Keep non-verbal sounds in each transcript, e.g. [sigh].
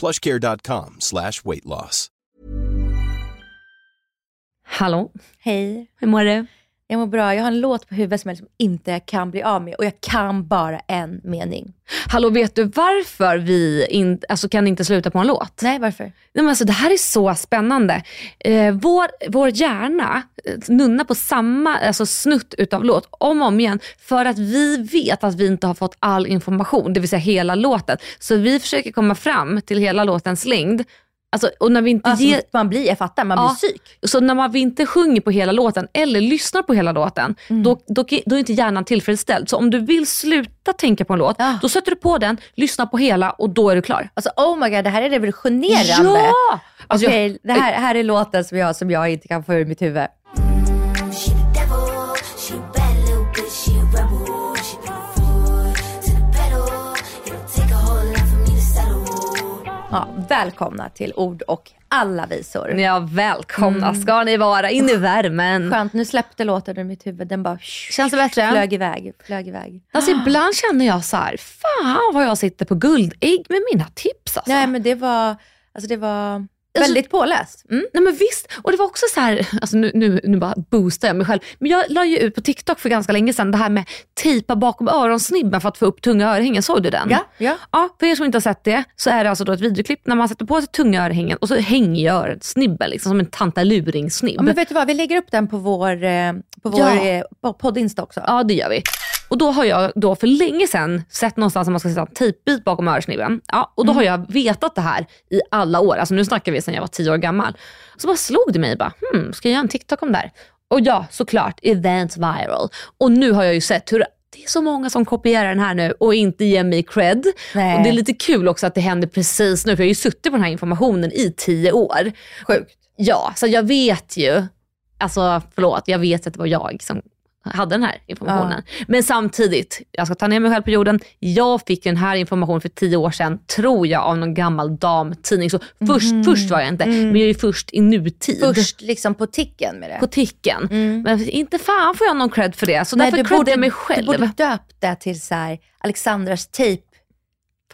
plushcare.com slash weight loss. Hallå, Hej, hur mår du? Jag mår bra. Jag har en låt på huvudet som jag liksom inte kan bli av med och jag kan bara en mening. Hallå, vet du varför vi in, alltså, kan inte sluta på en låt? Nej, varför? Nej, men alltså, det här är så spännande. Eh, vår, vår hjärna eh, nunnar på samma alltså, snutt utav låt om och om igen för att vi vet att vi inte har fått all information, det vill säga hela låten. Så vi försöker komma fram till hela låtens längd. Alltså, och när vi inte Alltså, ger, man blir, jag fattar, man Ja. blir psyk. så när man inte sjunger på hela låten eller lyssnar på hela låten, Mm. då, då, då är inte hjärnan tillfredsställd. Så om du vill sluta tänka på en låt, Ja. då sätter du på den, lyssnar på hela och då är du klar. Alltså oh my god, det här är revolutionerande. Ja! Alltså, Okej, jag, det här, här är låten som jag, som jag inte kan få ur mitt huvud. Ja, välkomna till Ord och alla visor. ja, välkomna Mm. ska ni vara in i värmen. Skönt, nu släppte låten ur mitt huvud. Den bara Känns det bättre? flög iväg. Flög iväg. Alltså, ibland känner jag så här, fan vad jag sitter på guldägg med mina tips. Alltså. Nej men det var, alltså det var väldigt påläst. Mm. Nej men visst, och det var också så här, [laughs] alltså nu, nu, nu bara boostar jag mig själv. Men jag la ju ut på TikTok för ganska länge sedan det här med tejpa bakom öronsnibben för att få upp tunga örhängen. Såg du den? Ja, ja. Ja, för er som inte har sett det så är det alltså då ett videoklipp när man sätter på sig tunga örhängen och så hänger ju öronsnibben liksom som en tantaluringsnibb. ja. Men vet du vad, vi lägger upp den på vår, eh, på vår Ja. eh, podd-insta också. Ja, det gör vi. Och då har jag då för länge sedan sett någonstans att man ska sätta en tejpbit bakom örsnibben. Ja, och då har jag vetat det här i alla år. Alltså nu snackar vi sedan jag var tio år gammal. Så bara slog det mig, bara, hmm, ska jag göra en TikTok om det här? Och ja, såklart, event viral. Och nu har jag ju sett hur det är så många som kopierar den här nu och inte ger mig cred. Nej. Och det är lite kul också att det händer precis nu, för jag har ju suttit på den här informationen i tio år. Sjukt. Ja, så jag vet ju, alltså förlåt, jag vet att det var jag som hade den här informationen. Men samtidigt, jag ska ta ner mig själv på jorden. Jag fick den här informationen för tio år sedan, tror jag, av någon gammal damtidning. Så först, först var jag inte, men jag är ju först i nutid. Först liksom på ticken med det. På ticken. Men inte fan får jag någon cred för det. Så Nej, därför du creddar jag mig du själv. borde döpt det till så här, Alexandras tejp,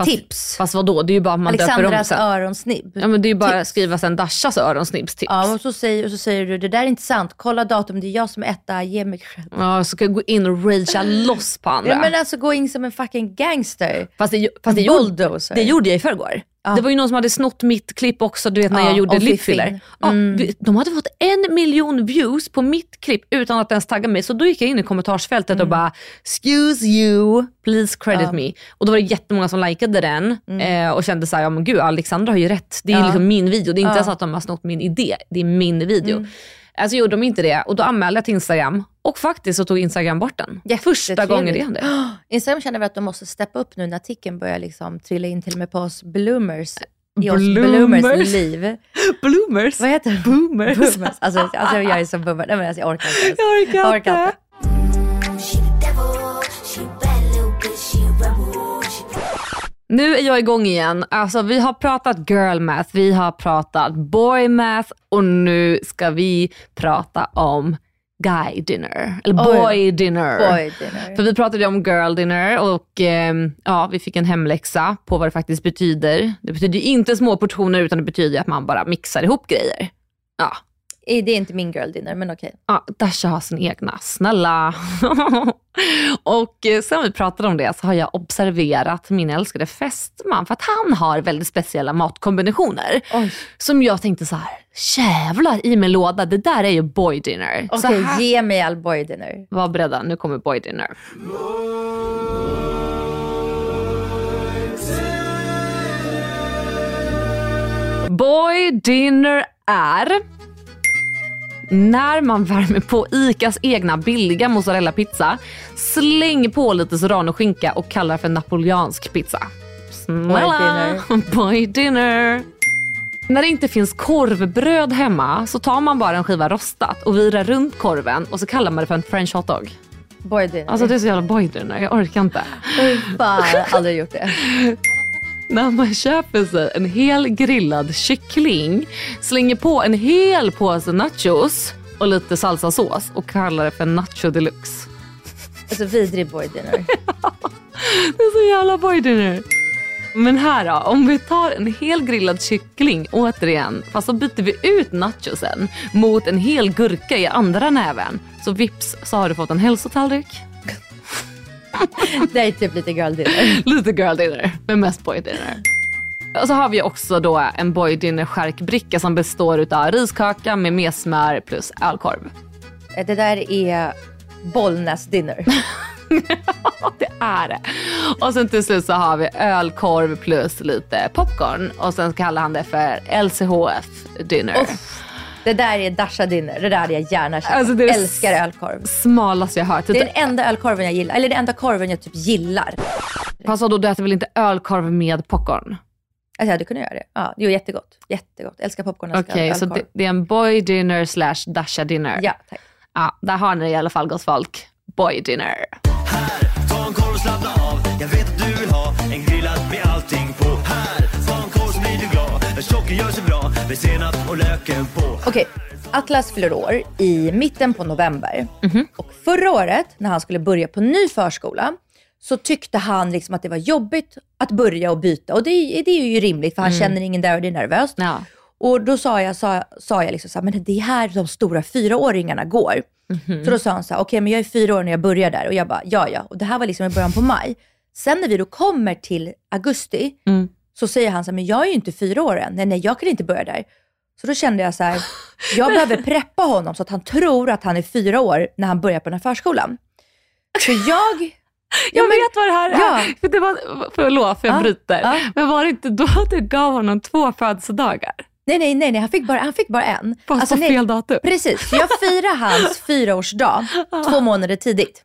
fast, tips. Fast vadå, det är ju bara att man döper om Alexandras sen. öronsnibb. Ja, men det är ju bara att tips. skriva sen Dashas öronsnibbstips. Ja, och så, säger, och så säger du, det där är inte sant. Kolla datum, det är jag som är etta, ge mig cred. Ja, så ska jag gå in och ragea loss på andra. Ja, men alltså gå in som en fucking gangster. Fast det, fast det, gjorde, det gjorde jag i förrgår. Ja. Det var ju någon som hade snott mitt klipp också, du vet när Ja, jag gjorde lipfiller. Ja, Mm. vi- De hade fått en miljon views på mitt klipp utan att ens tagga mig. Så då gick jag in i kommentarsfältet och bara, excuse you, please credit Mm. Ja. me. Och då var det jättemånga som likade den eh, och kände såhär, ja men gud Alexandra har ju rätt. Det är Ja. liksom min video, det är inte Ja. ens att de har snott min idé, det är min video. Alltså gjorde de inte det och då anmälde jag till Instagram och faktiskt så tog Instagram bort den. Första gången det hände. [gasps] Instagram känner vi att de måste steppa upp nu när ticken börjar liksom trilla in till och med på oss bloomers. I oss Bloomers? bloomers liv. [laughs] Bloomers. Vad heter det? Boomers. Boomers. Alltså, alltså jag är som boomer. Nej, men alltså, jag orkar inte. ens. Jag orkar Jag orkar inte. Nu är jag igång igen. Alltså, vi har pratat girl math, vi har pratat boy math och nu ska vi prata om guy dinner. Eller boy dinner. Boy dinner. För vi pratade om girl dinner och ehm, ja, vi fick en hemläxa på vad det faktiskt betyder. Det betyder ju inte små portioner utan det betyder att man bara mixar ihop grejer. Ja, eh, det är inte min girl dinner, men okej. Ja, Dasha har sin egna, snälla. [laughs] och eh, sen vi pratade om det så har jag observerat min älskade fästman för att han har väldigt speciella matkombinationer. Oj. Som jag tänkte så här, jävlar i min låda, det där är ju boy dinner. Okej, här, ge mig all boy dinner. var beredda, nu kommer boy dinner. Boy dinner är när man värmer på ICAs egna billiga mozzarella pizza, släng på lite serrano-skinka och kallar för napoleansk pizza. Snälla, dinner. [laughs] boy dinner. När det inte finns korvbröd hemma så tar man bara en skiva rostat och virar runt korven och så kallar man det för en french hotdog. Boy dinner. Alltså det är så jävla boy dinner, jag orkar inte. Oj, fan, aldrig gjort det. [laughs] När man köper sig en hel grillad kyckling, slänger på en hel påse nachos och lite salsasås och kallar det för nacho deluxe. Alltså vidrig boy dinner. [laughs] Det är så jävla boy dinner. Men här då, om vi tar en hel grillad kyckling återigen, fast så byter vi ut nachosen mot en hel gurka i andra näven. Så vips så har du fått en hälsotallrik. Det är typ lite girl dinner. Lite girl dinner, men mest boy dinner. Och så har vi också då en boy dinner skärkbricka som består av riskaka med messmör plus ölkorv. Det där är Bollnäs dinner. [laughs] det är det. Och sen till slut så har vi ölkorv plus lite popcorn och sen kallar han det för LCHF dinner. Det där är Dasha dinner. Det där hade jag gärna käkat. Alltså, det är Älskar ölkorv. Smalaste jag hört. Det är den enda ölkorven jag gillar. Eller den enda korven jag typ gillar. Fast då, du äter väl inte ölkorv med popcorn? Alltså jag hade kunnat göra det. Ja, jo, jättegott. Jättegott. Älskar popcorn Okej, älskar så det, det är en boy dinner slash dasha dinner. Ja, tack. ja, där har ni i alla fall gott folk. Boy dinner. Ta en korv och slappna av Jag vet att du vill ha en grillad med allting på Här, ta en korv så blir du glad En socker gör sig bra med senap och löken på Okej, Atlas fyller år i mitten på november. Mhm. Och förra året när han skulle börja på ny förskola så tyckte han liksom att det var jobbigt att börja och byta. Och det, är- det är ju rimligt för han känner ingen där och det är nervöst. Mm. Ja. Och då sa jag, sa, sa jag liksom så här, men det är här de stora fyraåringarna går. Mhm. Så då sa han så här, okej men jag är fyra år när jag börjar där. Och jag bara, ja ja. Och det här var liksom i början på maj. Sen när vi då kommer till augusti Mm. Så säger han så här, men jag är ju inte fyra år än. Nej, nej, jag kan inte börja där. Så då kände jag så här, jag [laughs] behöver preppa honom så att han tror att han är fyra år när han börjar på den här förskolan. Så jag... [laughs] Jag Ja, men- vet vad det här är. Ja. För det var, förlåt för jag Ja, bryter. ja. Men var det inte då du gav honom två födelsedagar? Nej, nej, nej, nej han, fick bara, han fick bara en. Alltså, på nej, fel datum. Precis, så jag firade hans [laughs] fyraårsdag två månader tidigt.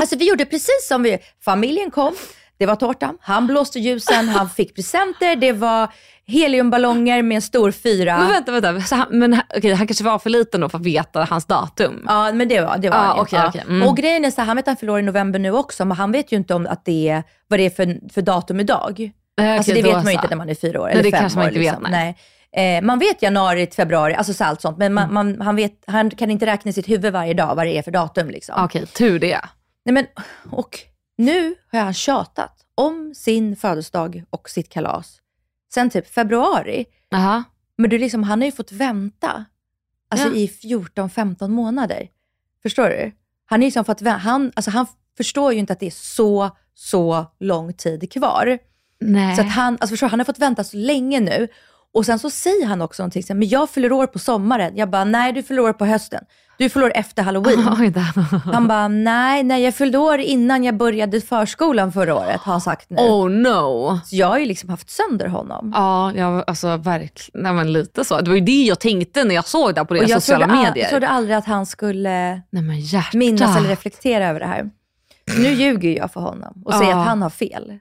Alltså vi gjorde precis som vi, familjen kom, det var tårta, han blåste ljusen, han fick presenter, det var heliumballonger med en stor fyra. Men vänta, vänta. Så han, men, okej, han kanske var för liten då för att veta hans datum. Ja, men det var, det var Ja, han ju. okej, okej. Mm. Och grejen är så han vet att han förlorar i november nu också, men han vet ju inte om att det är, vad det är för, för datum idag. Nej, alltså det vet man ju inte när man är fyra år Nej, eller det fem kanske man år. inte vet, liksom. nej. nej. Eh, man vet januari, till februari, alltså så allt sånt, men Mm. man, man, han, vet, han kan inte räkna i sitt huvud varje dag vad det är för datum. Liksom. Okej, tur det. Nej, men, och nu har han tjatat om sin födelsedag och sitt kalas sen typ februari. Aha. Men du, liksom, han har ju fått vänta alltså, Ja. i 14-15 månader. Förstår du? Han, är liksom fått han, alltså, han förstår ju inte att det är så, så lång tid kvar. Nej. Så att han, alltså, förstår, han har fått vänta så länge nu. Och sen så säger han också någonting, men jag fyller år på sommaren. Jag bara, nej du fyller år på hösten. Du fyller år efter halloween. [laughs] Han bara, nej, nej jag fyllde år innan jag började förskolan förra året, har han sagt nu. Oh no. Så jag har ju liksom haft sönder honom. Ja, jag, alltså verkligen. Nej, men lite så. Det var ju det jag tänkte när jag såg det på deras sociala trodde, medier. jag trodde aldrig att han skulle Nej minnas eller reflektera över det här. Så nu ljuger jag för honom och säger Ja. att han har fel.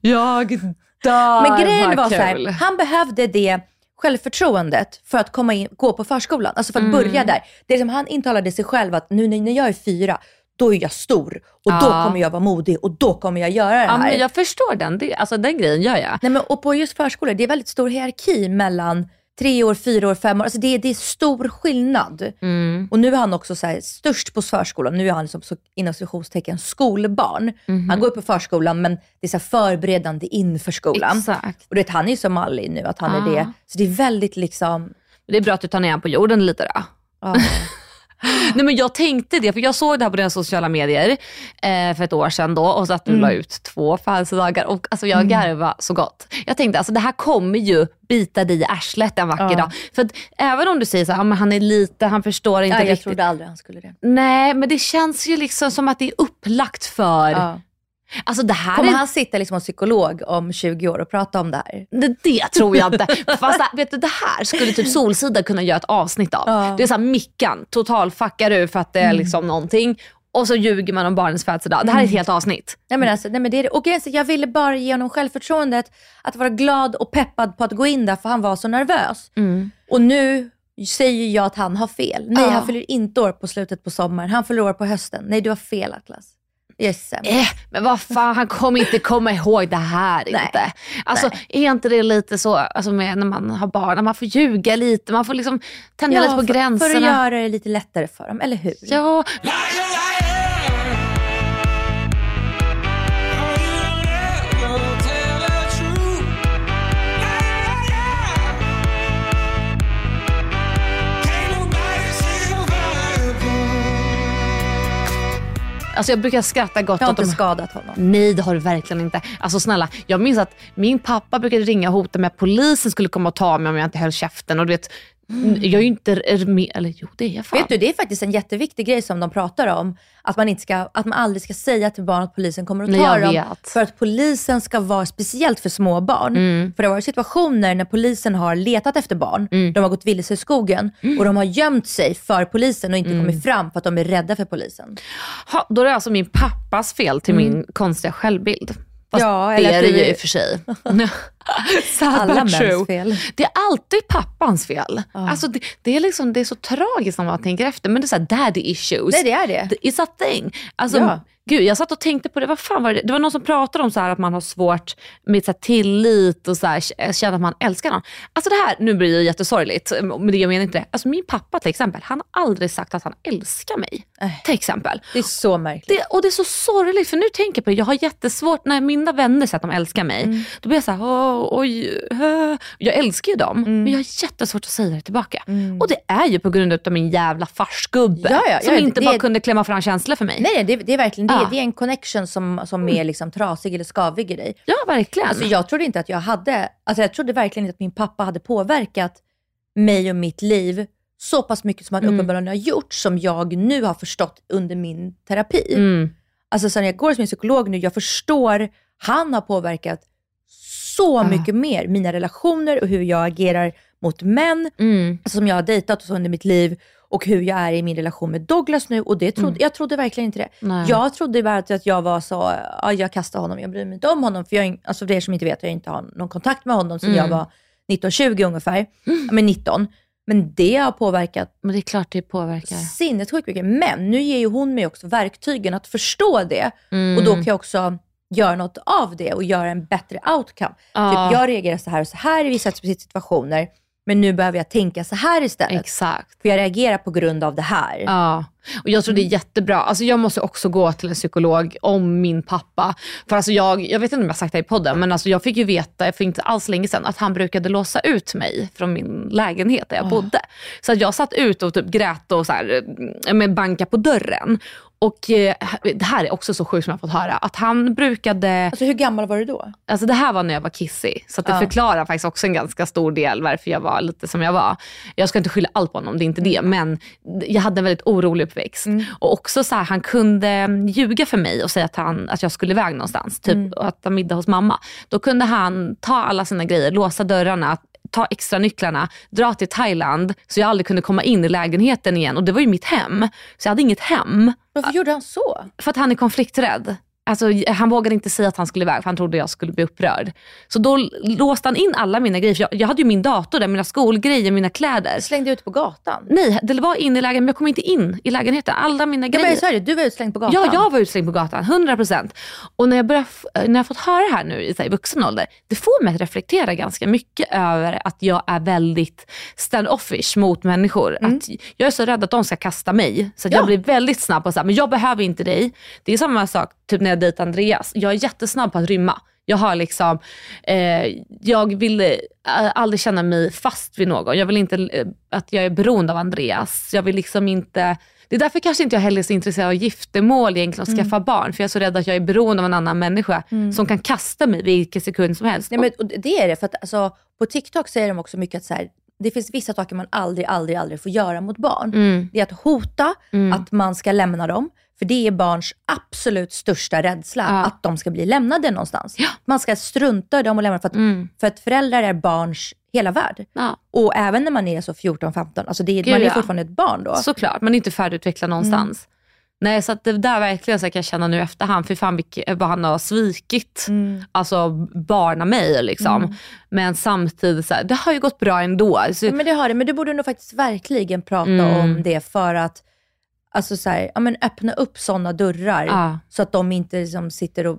Jag. Men grejen var så kul. här, han behövde det självförtroendet för att komma in, gå på förskolan. Alltså för att Mm. börja där. Det är som han intalade sig själv att nu när jag är fyra, då är jag stor och då Ja. kommer jag vara modig och då kommer jag göra det Ja, här. men jag förstår den. Det, alltså, den grejen gör jag. Nej, men, och på just förskolor, det är väldigt stor hierarki mellan tre år, fyra år, fem år. Alltså det, det är stor skillnad. Mm. Och nu är han också så här, störst på förskolan. Nu är han liksom, så, inom citationstecken skolbarn. Mhm. Han går upp på förskolan men det är så förberedande inför skolan. Exakt. Och vet, han är ju som Malli nu, att han är Ah. det. Så det är väldigt liksom, Det är bra att du tar ner honom på jorden lite då. Ja. [gasps] Nej men jag tänkte det, för jag såg det här på dina sociala medier eh, för ett år sedan då och så att du la ut två födelsedagar och alltså jag garvade så gott. Jag tänkte alltså det här kommer ju bita dig i arslet en vacker Ja. dag. För att även om du säger så här, "Ja, men han är lite, han förstår inte Ja, jag riktigt. trodde aldrig han skulle det. Nej men det känns ju liksom som att det är upplagt för, Ja. Alltså det här Kommer är han sitta liksom hos psykolog om 20 år och prata om det här? Det, det tror jag inte. [laughs] Fast det- vet du, det här skulle typ Solsida kunna göra ett avsnitt av. Ja. Det är såhär Mickan total fuckar ur för att det är liksom någonting och så ljuger man om barnens födelsedag. Det här är ett helt avsnitt. Nej, men alltså, nej, men det är det. Och grejen är så, jag ville bara ge honom självförtroendet att vara glad och peppad på att gå in där för han var så nervös. Och nu säger jag att han har fel. Nej, Ja. han fyller inte år på slutet på sommaren. Han fyller år på hösten. Nej, du har fel Atlas. Sämst. Eh, men vad fan, han kommer inte komma ihåg det här Nej. inte. Alltså är inte det lite så alltså med när man har barn, när man får ljuga lite, man får liksom tänja lite på för, gränserna. för att göra det lite lättare för dem, eller hur? Ja, alltså jag brukar skratta gott Jag har inte de skadat honom. Nej det har du verkligen inte. Alltså snälla, jag minns att min pappa brukade ringa och hota med att polisen skulle komma och ta mig om jag inte höll käften. Och du vet, jag är ju inte är med, eller jo det är jag fan. Vet du, det är faktiskt en jätteviktig grej som de pratar om. Att man, inte ska, att man aldrig ska säga till barn att polisen kommer att ta dem. vet. För att polisen ska vara speciellt för små barn. Mm. För det har varit situationer när polisen har letat efter barn. Mm. De har gått vilse i skogen och de har gömt sig för polisen och inte Mm. kommit fram för att de är rädda för polisen. Ha, då är det alltså min pappas fel till min konstiga självbild. Fast Mm. Ja, det eller är att det ju är- i och för sig. [laughs] [laughs] [laughs] Alla mäns fel. Det är alltid pappans fel. Alltså det, det, är liksom, det är så tragiskt när man tänker efter, men det är så här daddy issues. Nej, det är det. It's a thing. Alltså, Ja. Gud, jag satt och tänkte på det, vad fan var det? Det var någon som pratade om så här att man har svårt med så tillit och så här, känna att man älskar någon. Alltså det här, nu blir det jättesorgligt, men det jag menar inte det. Alltså min pappa till exempel, han har aldrig sagt att han älskar mig. Nej. Till exempel. Det är så märkligt. Det, och det är så sorgligt för nu tänker jag på det, jag har jättesvårt när mina vänner säger att de älskar mig. Mm. Då blir jag så här, "Åh, oj, äh." jag älskar ju dem Mm. men jag har jättesvårt att säga det tillbaka. Och det är ju på grund av min jävla farsgubbe Ja, ja, som ja, inte bara kunde klämma fram känslor för mig. Nej, det, det är verkligen det. Ja. Det är en connection som, som är liksom trasig eller skavig i dig. Ja verkligen. Alltså jag trodde inte att jag hade, alltså jag trodde verkligen inte att min pappa hade påverkat mig och mitt liv så pass mycket som han Mm. uppenbarligen har gjort, som jag nu har förstått under min terapi. mm. Alltså så när jag går hos min psykolog nu, jag förstår, han har påverkat så mycket mer mina relationer och hur jag agerar mot män Mm. som jag har dejtat och så under mitt liv och hur jag är i min relation med Douglas nu. Och det trodde, jag trodde verkligen inte det. Nej. Jag trodde bara att jag var så, ja, jag kastar honom, jag bryr mig inte om honom. För, jag, alltså för er som inte vet, jag inte har någon kontakt med honom sedan jag var 19-20 ungefär. Ja, [gasps] Men 19. Men det har påverkat Men det är klart det påverkar. sinnessjukt mycket. Men nu ger ju hon mig också verktygen att förstå det. Mm. Och då kan jag också göra något av det och göra en bättre outcome. Ja. Typ jag reagerar så här och så här i vissa situationer. Men nu behöver jag tänka så här istället. Exakt. För jag reagerar på grund av det här. Ja, och jag tror det är Mm. jättebra. Alltså jag måste också gå till en psykolog om min pappa. För alltså jag, jag vet inte om jag har sagt det i podden, men alltså jag fick ju veta för inte alls länge sedan att han brukade låsa ut mig från min lägenhet där jag bodde. Så att jag satt ut och typ grät och så här, eh, men banka på dörren. Och eh, det här är också så sjukt som jag har fått höra, att han brukade Alltså hur gammal var du då? Alltså det här var när jag var kissig, så att det Ja. förklarar faktiskt också en ganska stor del varför jag var lite som jag var. Jag ska inte skylla allt på honom, det är inte det, men jag hade en väldigt orolig uppväxt. Och också så här, han kunde ljuga för mig och säga att, han, att jag skulle iväg någonstans, typ och äta middag hos mamma. Då kunde han ta alla sina grejer, låsa dörrarna, ta extra nycklarna, dra till Thailand så jag aldrig kunde komma in i lägenheten igen. Och det var ju mitt hem, så jag hade inget hem. Varför gjorde han så? För att han är konflikträdd. Alltså, han vågade inte säga att han skulle iväg för han trodde jag skulle bli upprörd. Så då låste han in alla mina grejer. För Jag, jag hade ju min dator där, mina skolgrejer, mina kläder. Slängde ut på gatan? Nej, det var in i lägenheten, men jag kom inte in i lägenheten. Alla mina Ja, grejer. det, du var utslängd på gatan. Ja, jag var utslängd på gatan, 100%. Och när jag, börjar, f- när jag fått höra det här nu i så här, i vuxen ålder, det får mig att reflektera ganska mycket över att jag är väldigt stand-offish mot människor. Att jag är så rädd att de ska kasta mig, så Ja. jag blir väldigt snabb på att säga, men jag behöver inte dig. Det är samma sak typ när jag dejtar Andreas. Jag är jättesnabb på att rymma. Jag har liksom, eh, jag vill eh, aldrig känna mig fast vid någon. Jag vill inte eh, att jag är beroende av Andreas. Jag vill liksom inte, det är därför kanske inte jag heller är så intresserad av giftermål egentligen och skaffa barn. För jag är så rädd att jag är beroende av en annan människa som kan kasta mig vilken sekund som helst. Nej, men, och det är det, för att alltså, på TikTok säger de också mycket att så här, det finns vissa saker man aldrig, aldrig, aldrig får göra mot barn. Mm. Det är att hota att man ska lämna dem. För det är barns absolut största rädsla, Ja. att de ska bli lämnade någonstans. Man ska strunta i dem och lämna för att, Mm. för att föräldrar är barns hela värld. Ja. Och även när man är så 14-15, alltså det är, Gud, man är ja. fortfarande ett barn då. Såklart, man är inte färdigutvecklad någonstans. Nej, så att det där verkligen så jag kan känna nu efterhand, för fan vad han har svikit, alltså barna mig liksom. Men samtidigt, så här, det har ju gått bra ändå. Så, Ja, men det har det, men du borde nog faktiskt verkligen prata Mm. om det för att alltså så här, ja, men öppna upp sådana dörrar Ja. så att de inte liksom sitter och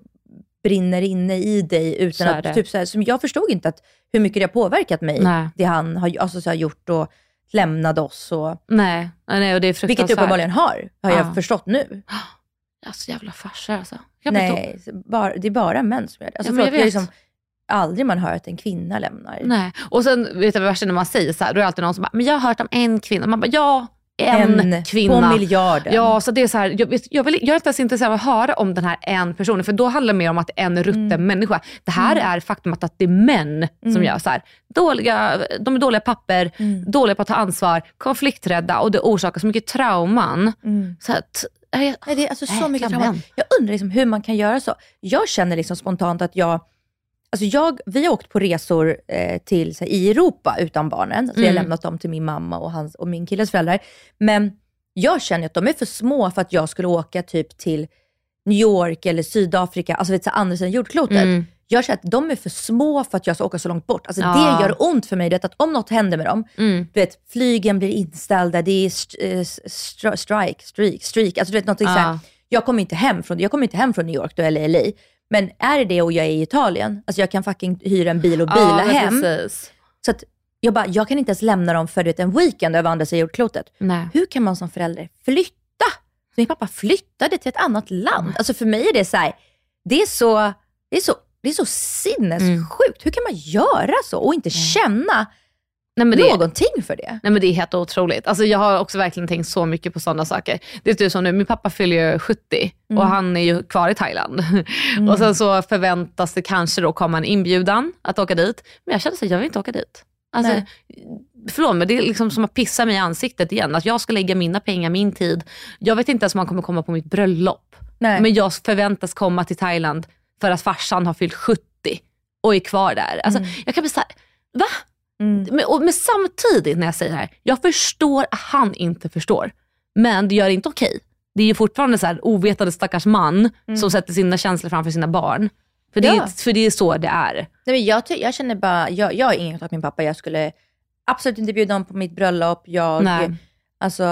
brinner inne i dig Så utan är att, det. typ så här, som jag förstod inte att, hur mycket det har påverkat mig, Nej. det han har alltså, så här, gjort och lämnat oss. Och, nej, nej, och det är vilket fruktansvärt. uppenbarligen har, har Ja. jag förstått nu. Alltså jävla farsor alltså. Nej, bara, det är bara män som gör det. Alltså, Ja, förlåt, det är vet. liksom aldrig man hör att en kvinna lämnar. Nej. Och sen vet du vad värsta när man säger så här, då är det alltid någon som bara, men jag har hört om en kvinna. Man bara, ja, en, kvinna. på miljarden. Ja, så det är så här, jag, jag, vill, jag är inte ens intresserad av att höra om den här en personen, för då handlar det mer om att en rutten Mm. människa. Det här är faktumet att det är män som gör så här. Dåliga, de är dåliga papper, Mm. dåliga på att ta ansvar, konflikträdda och det orsakar så mycket trauman. Mm. Så att, jag, Nej, det är alltså så mycket trauma. män. Jag undrar liksom hur man kan göra så. Jag känner liksom spontant att jag, alltså jag, vi har åkt på resor eh, till, så här, i Europa utan barnen. Så jag har Mm. lämnat dem till min mamma och, hans, och min killes föräldrar. Men jag känner att de är för små för att jag skulle åka typ till New York eller Sydafrika, alltså vet, så här, andra sidan jordklotet. Mm. Jag känner att de är för små för att jag ska åka så långt bort. Alltså Ja. det gör ont för mig, det att om något händer med dem, mm, du vet, flygen blir inställda, det är st- eh, stri- strike, streak, streak, alltså du vet någonting Ja. såhär. Jag kommer inte hem från, jag kommer inte hem från New York då, eller LA. Men är det det och jag är i Italien, alltså jag kan fucking hyra en bil och bila ja, hem. Precis. Så att jag bara, jag kan inte ens lämna dem för vet, en weekend över andra sidan jordklotet. Nej. Hur kan man som förälder flytta? Min pappa flyttade till ett annat land. Alltså för mig är det så här, det är så, det är så, det är så sinnessjukt. Hur kan man göra så och inte känna Nej, men det, någonting för det? Nej men det är helt otroligt. Alltså jag har också verkligen tänkt så mycket på sådana saker. Det är typ som nu, min pappa fyller ju 70 och han är ju kvar i Thailand. Och sen så förväntas det kanske då komma en inbjudan att åka dit. Men jag känner så jag vill inte åka dit. Alltså, Nej. förlåt men det är liksom som att pissa mig i ansiktet igen. Att jag ska lägga mina pengar, min tid. Jag vet inte ens om han kommer komma på mitt bröllop. Nej. Men jag förväntas komma till Thailand för att farsan har fyllt 70 och är kvar där. Alltså, Jag kan bli såhär, va? Mm. Men, och, men samtidigt när jag säger det här, jag förstår att han inte förstår. Men det gör det inte okej. Det är ju fortfarande så här ovetande stackars man som sätter sina känslor framför sina barn. För det, Ja. är, för det är så det är. Nej, men jag, jag känner bara, jag, jag har ingen med min pappa. Jag skulle absolut inte bjuda honom på mitt bröllop. Jag Nej. alltså,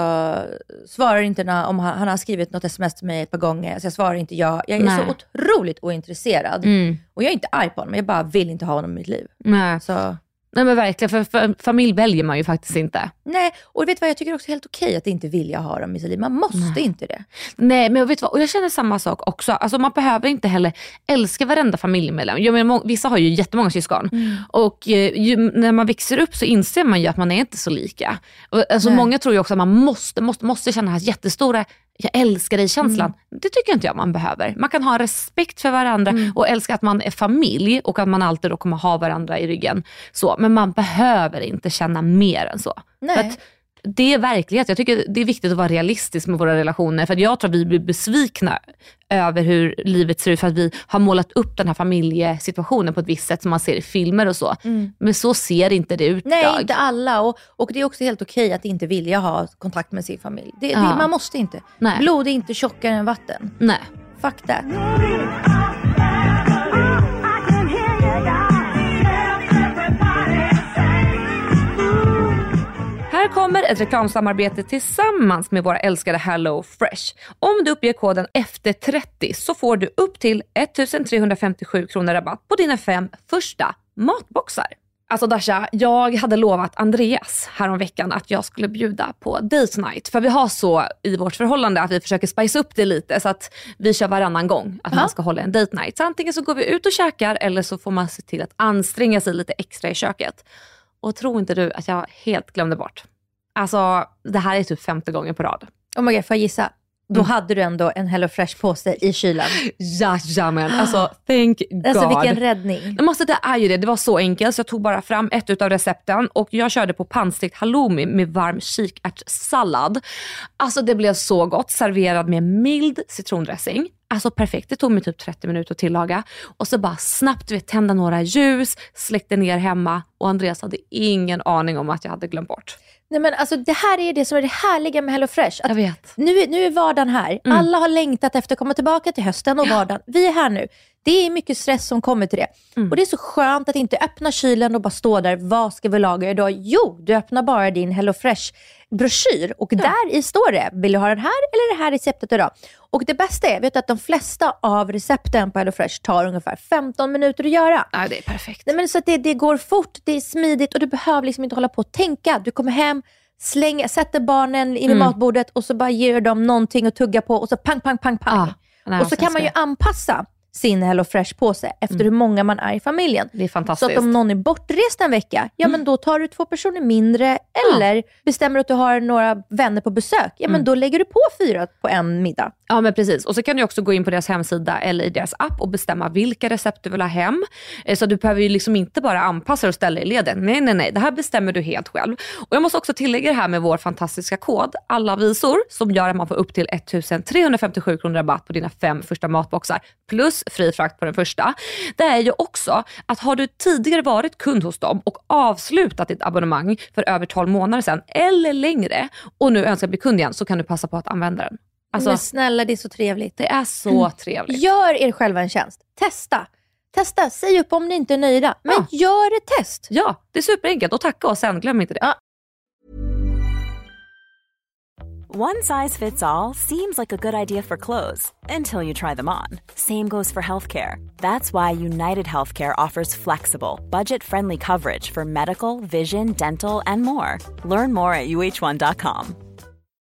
svarar inte när, om han, han har skrivit något sms till mig ett par gånger. Så jag svarar inte ja. Jag är Nej. så otroligt ointresserad. Mm. Och jag är inte arg på honom, jag bara vill inte ha honom i mitt liv. Nej. Så, Nej men verkligen, för, för familj väljer man ju faktiskt inte. nej, och vet du vad, jag tycker också det är helt okej att inte vilja ha dem i sitt liv. Man måste inte det. Nej men vet du vad, och jag känner samma sak också. Alltså, man behöver inte heller älska varenda familjemedlem. Jag menar, vissa har ju jättemånga syskon. Och eh, ju, när man växer upp så inser man ju att man är inte så lika. Och, alltså, Nej. många tror ju också att man måste, måste, måste känna den här jättestora jag älskar dig-känslan. Det tycker inte jag man behöver. Man kan ha respekt för varandra och älska att man är familj och att man alltid då kommer ha varandra i ryggen. Så, men man behöver inte känna mer än så. Nej. Det är verklighet. Jag tycker det är viktigt att vara realistisk med våra relationer. För jag tror att vi blir besvikna över hur livet ser ut för att vi har målat upp den här familjesituationen på ett visst sätt som man ser i filmer och så. Men så ser inte det ut Nej, idag. inte alla. Och, och det är också helt okej att inte vilja ha kontakt med sin familj. Det, det, man måste inte. Nej. Blod är inte tjockare än vatten. Nej. Fuck that. Här kommer ett reklamsamarbete tillsammans med våra älskade Hello Fresh. Om du uppger koden EFTER30 så får du upp till 1357 kronor rabatt på dina fem första matboxar. Alltså Dasha, jag hade lovat Andreas häromveckan att jag skulle bjuda på date night. För vi har så i vårt förhållande att vi försöker spice upp det lite så att vi kör varannan gång att Ja. man ska hålla en date night. Så antingen så går vi ut och käkar eller så får man se till att anstränga sig lite extra i köket. Och tro inte du att jag helt glömde bort. Alltså det här är typ femte gången på rad. Oh my god, får jag gissa? Då hade du ändå en Hello Fresh-påse i kylen. Jajamän, alltså thank God. Alltså vilken räddning. Men måste, det är ju det, det var så enkelt så jag tog bara fram ett utav recepten och jag körde på pannstekt halloumi med varm kikärtssallad. Alltså det blev så gott, serverad med mild citrondressing. Alltså perfekt, det tog mig typ 30 minuter att tillaga. Och så bara snabbt vet, tända några ljus, släckte ner hemma och Andreas hade ingen aning om att jag hade glömt bort. Nej men alltså det här är det som är det härliga med Hello Fresh. Att Jag vet. nu, nu är vardagen här. Mm. Alla har längtat efter att komma tillbaka till hösten och vardagen. Vi är här nu. Det är mycket stress som kommer till det. Mm. Och Det är så skönt att inte öppna kylen och bara stå där. Vad ska vi laga idag? Jo, du öppnar bara din Hello Fresh broschyr och där i står det, vill du ha den här eller det här receptet idag? Och det bästa är, vet du att de flesta av recepten på Hello Fresh tar ungefär 15 minuter att göra. Nej, det är perfekt. Nej, men så att det, det går fort, det är smidigt och du behöver liksom inte hålla på och tänka. Du kommer hem, slänger, sätter barnen vid Mm. matbordet och så bara ger dem någonting att tugga på och så pang, pang, pang, pang. Ja, nej, och så kan man ju anpassa sin Hello Fresh-påse efter hur många man är i familjen. Det är Så fantastiskt. att om någon är bortrest en vecka, ja men då tar du två personer mindre. Eller bestämmer att du har några vänner på besök, ja men då lägger du på fyra på en middag. Ja men precis. Och så kan du också gå in på deras hemsida eller i deras app och bestämma vilka recept du vill ha hem. Eh, så du behöver ju liksom inte bara anpassa dig och ställa i ledet. Nej, nej, nej. Det här bestämmer du helt själv. Och jag måste också tillägga det här med vår fantastiska kod, alla visor, som gör att man får upp till 1357 kronor rabatt på dina fem första matboxar plus fri frakt på den första. Det är ju också att har du tidigare varit kund hos dem och avslutat ditt abonnemang för över 12 månader sedan eller längre och nu önskar bli kund igen så kan du passa på att använda den. Alltså, men snälla, det är så trevligt. det är så trevligt. Gör er själva en tjänst. Testa. Testa. Säg upp om ni inte är nöjda. Men Ja. gör ett test. Ja, det är superenkelt och tacka oss sen, glöm inte det. Ja. One size fits all seems like a good idea for clothes until you try them on. Same goes for healthcare. That's why United Healthcare offers flexible, budget friendly coverage for medical, vision, dental, and more. Learn more at uh1.com.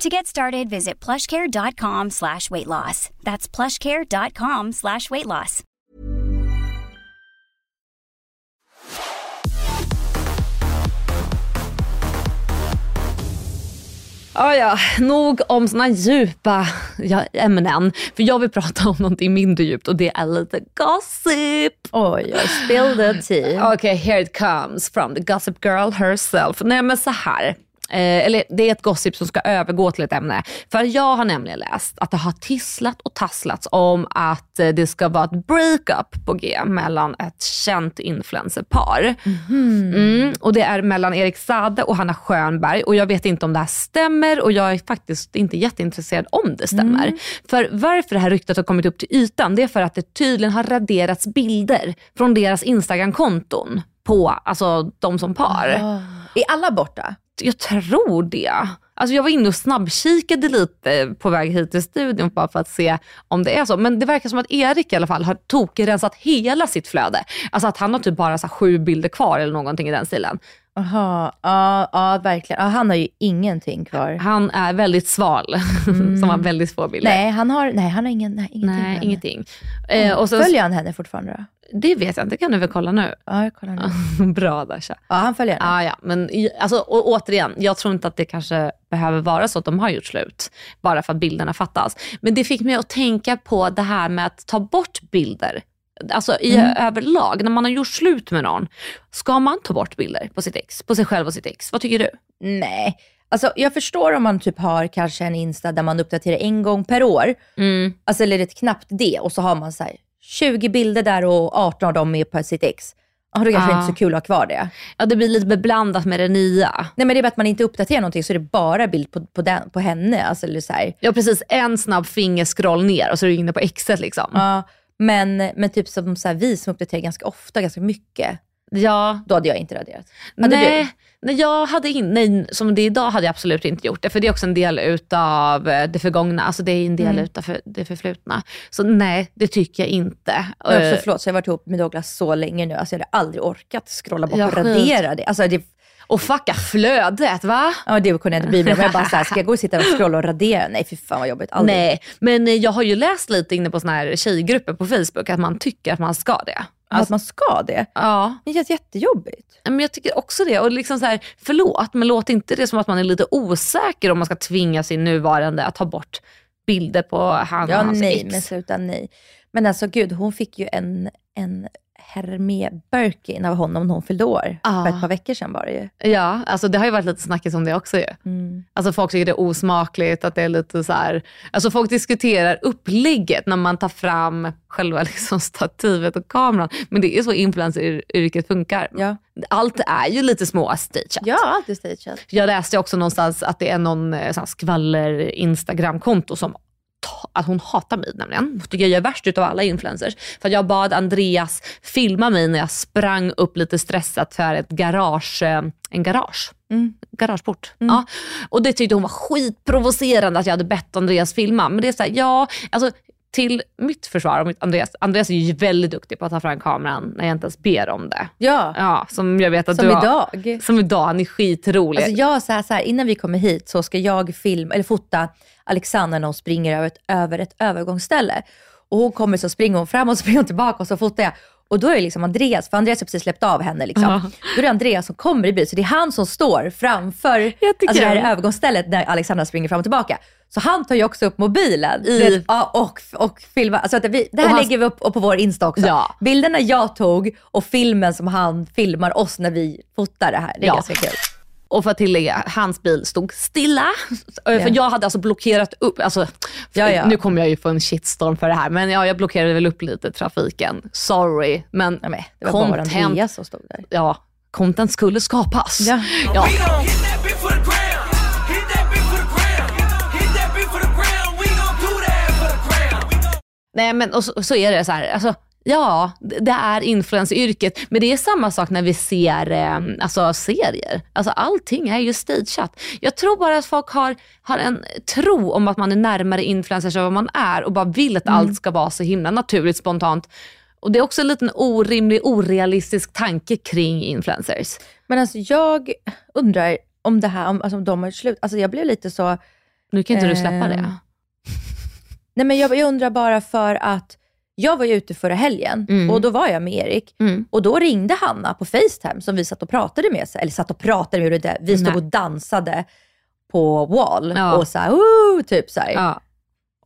To get started, visit plushcare.com slash weight loss. That's plushcare.com slash weight loss. Ja, ja, nog om såna djupa ja, ämnen. För jag vill prata om någonting mindre djupt och det är lite gossip. Oj, oj, spill the tea. Okej, here it comes from the gossip girl herself. Nej men så här. Eh, eller det är ett gossip som ska övergå till ett ämne. För jag har nämligen läst att det har tisslat och tasslats om att eh, det ska vara ett breakup på G mellan ett känt influencerpar. Mm, och det är mellan Erik Sade och Hanna Schönberg och jag vet inte om det här stämmer och jag är faktiskt inte jätteintresserad om det stämmer. För varför det här ryktet har kommit upp till ytan det är för att det tydligen har raderats bilder från deras Instagram-konton på alltså, de som par. Är alla borta? Jag tror det. Alltså jag var inne och snabbkikade lite på väg hit till studion bara för att se om det är så. Men det verkar som att Erik i alla fall har tokrensat hela sitt flöde. Alltså att han har typ bara så sju bilder kvar eller någonting i den stilen. Jaha, ja, ja verkligen. Ja, han har ju ingenting kvar. Han är väldigt sval, [laughs] som har väldigt få bilder. Nej, han har, nej, han har ingen, nej, ingenting. Nej, ingenting. Eh, och sen, Följer han henne fortfarande då? det vet jag inte, det kan du väl kolla nu. Ja, jag kollar nu. [laughs] Bra Dasha. Ja, han följer henne. Ah, ja, men alltså, och, återigen, jag tror inte att det kanske behöver vara så att de har gjort slut, bara för att bilderna fattas. Men det fick mig att tänka på det här med att ta bort bilder. Alltså i överlag, när man har gjort slut med någon, ska man ta bort bilder på sitt ex, på sig själv och sitt ex? Vad tycker du? Nej. Alltså jag förstår om man typ har kanske en Insta där man uppdaterar en gång per år. Mm. Alltså eller ett knappt det och så har man så här 20 bilder där och 18 av dem är på sitt ex. Ja, då kanske Ja. inte så kul att ha kvar det. Ja, det blir lite beblandat med det nya. Nej men det är bara att man inte uppdaterar någonting så är det bara bild på, på, den, på henne. Alltså, eller så här. Ja precis, en snabb fingerskroll ner och så är du inne på exet liksom. Ja, men, men typ som så här, vi som uppdaterar ganska ofta, ganska mycket. Ja, Då hade jag inte raderat. Hade nej, du? nej, jag hade in, nej, som det är idag hade jag absolut inte gjort det. För det är också en del utav eh, det förgångna. Alltså det är en del Mm. utav det förflutna. Så nej, det tycker jag inte. Jag har Eh, också, förlåt, så jag har varit ihop med Douglas så länge nu. Alltså jag hade aldrig orkat scrolla bort Ja, och radera det. Alltså det och fucka flödet va? Ja, det kunde jag inte mig om. Jag bara så här, ska jag gå och sitta och scrolla och radera? Nej, fy fan vad jobbigt. Aldrig. Nej, men jag har ju läst lite inne på såna här tjejgrupper på Facebook att man tycker att man ska det. att man ska det. Ja, Det känns jättejobbigt. men jag tycker också det. Och liksom så här, förlåt, men låt inte det som att man är lite osäker om man ska tvinga sin nuvarande att ta bort bilder på han Ja, och hans nej, ex. men sluta nej. Men alltså gud, hon fick ju en, en Hermé Birkin av honom när hon fyllde år. Ah. För ett par veckor sedan var det ju. Ja, alltså det har ju varit lite snackis om det också ju. Mm. Alltså folk tycker det är osmakligt, att det är lite så här, alltså folk diskuterar upplägget när man tar fram själva [laughs] liksom stativet och kameran. Men det är så influencer-yrket funkar. Ja. Allt är ju lite små stageat. ja, alltid stageat. Jag läste också någonstans att det är någon eh, skvaller Instagram-konto som att hon hatar mig nämligen. Tycker jag är värst utav alla influencers. För jag bad Andreas filma mig när jag sprang upp lite stressat för ett garage, eh, en garage. Mm. Garageport. Ja. Och det tyckte hon var skitprovocerande att jag hade bett Andreas filma. Men det är så här, ja, alltså till mitt försvar, och mitt Andreas, Andreas är ju väldigt duktig på att ta fram kameran när jag inte ens ber om det. Ja, Ja, som jag vet att som du har, idag. Som idag, han är skitrolig. Alltså jag så här, så här, innan vi kommer hit så ska jag filma, eller fota Alexandra när hon springer över ett, över ett övergångsställe. Och hon kommer så springer hon fram och springer hon tillbaka och så fotar jag. Och då är det liksom Andreas, för Andreas har precis släppt av henne. Liksom. Ja. Då är det Andreas som kommer i bil, så det är han som står framför alltså det här övergångsstället där Alexandra springer fram och tillbaka. Så han tar ju också upp mobilen I- ja, och, och filmar. Alltså att vi, det här Och han- lägger vi upp på vår Insta också. Ja. Bilderna jag tog och filmen som han filmar oss när vi fotar det här. Det är Ja. ganska kul. Och för att tillägga, hans bil stod stilla. För jag hade alltså blockerat upp, alltså, Ja, ja. nu kommer jag ju få en shitstorm för det här, men ja, jag blockerade väl upp lite trafiken. Sorry, men Ja, men det var bara content, Andreas som stod där. ja, content skulle skapas. Ja. Nej men och så, så är det så här, alltså, ja det är influenceryrket. Men det är samma sak när vi ser eh, alltså, serier. Alltså allting är ju stageat. Jag tror bara att folk har, har en tro om att man är närmare influencers än vad man är och bara vill att allt ska vara så himla naturligt, spontant. Och det är också en liten orimlig, orealistisk tanke kring influencers. Men alltså jag undrar om det här, om, alltså om de har slut. Alltså jag blev lite så, Nu kan inte du släppa det. Nej men jag, jag undrar bara för att jag var ju ute förra helgen Mm. och då var jag med Erik Mm. och då ringde Hanna på Facetime som vi satt och pratade med, eller satt och pratade med, det. vi stod Nej. och dansade på wall Ja. och så här, "Woo", typ så. Ja. Ja.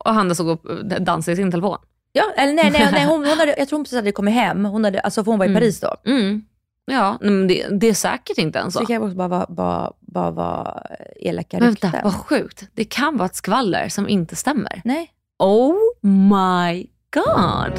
Och Hanna såg upp dansade i sin telefon. eller nej, nej, nej hon, hon hade, [laughs] jag tror hon precis hade kommit hem, hon, hade, alltså, för hon var i Mm. Paris då. Mm. Ja, men det, det är säkert inte ens Så det kan också bara vara bara, bara, vara elaka Vänta, rykten. vad sjukt. Det kan vara ett skvaller som inte stämmer. Nej. Oh my god.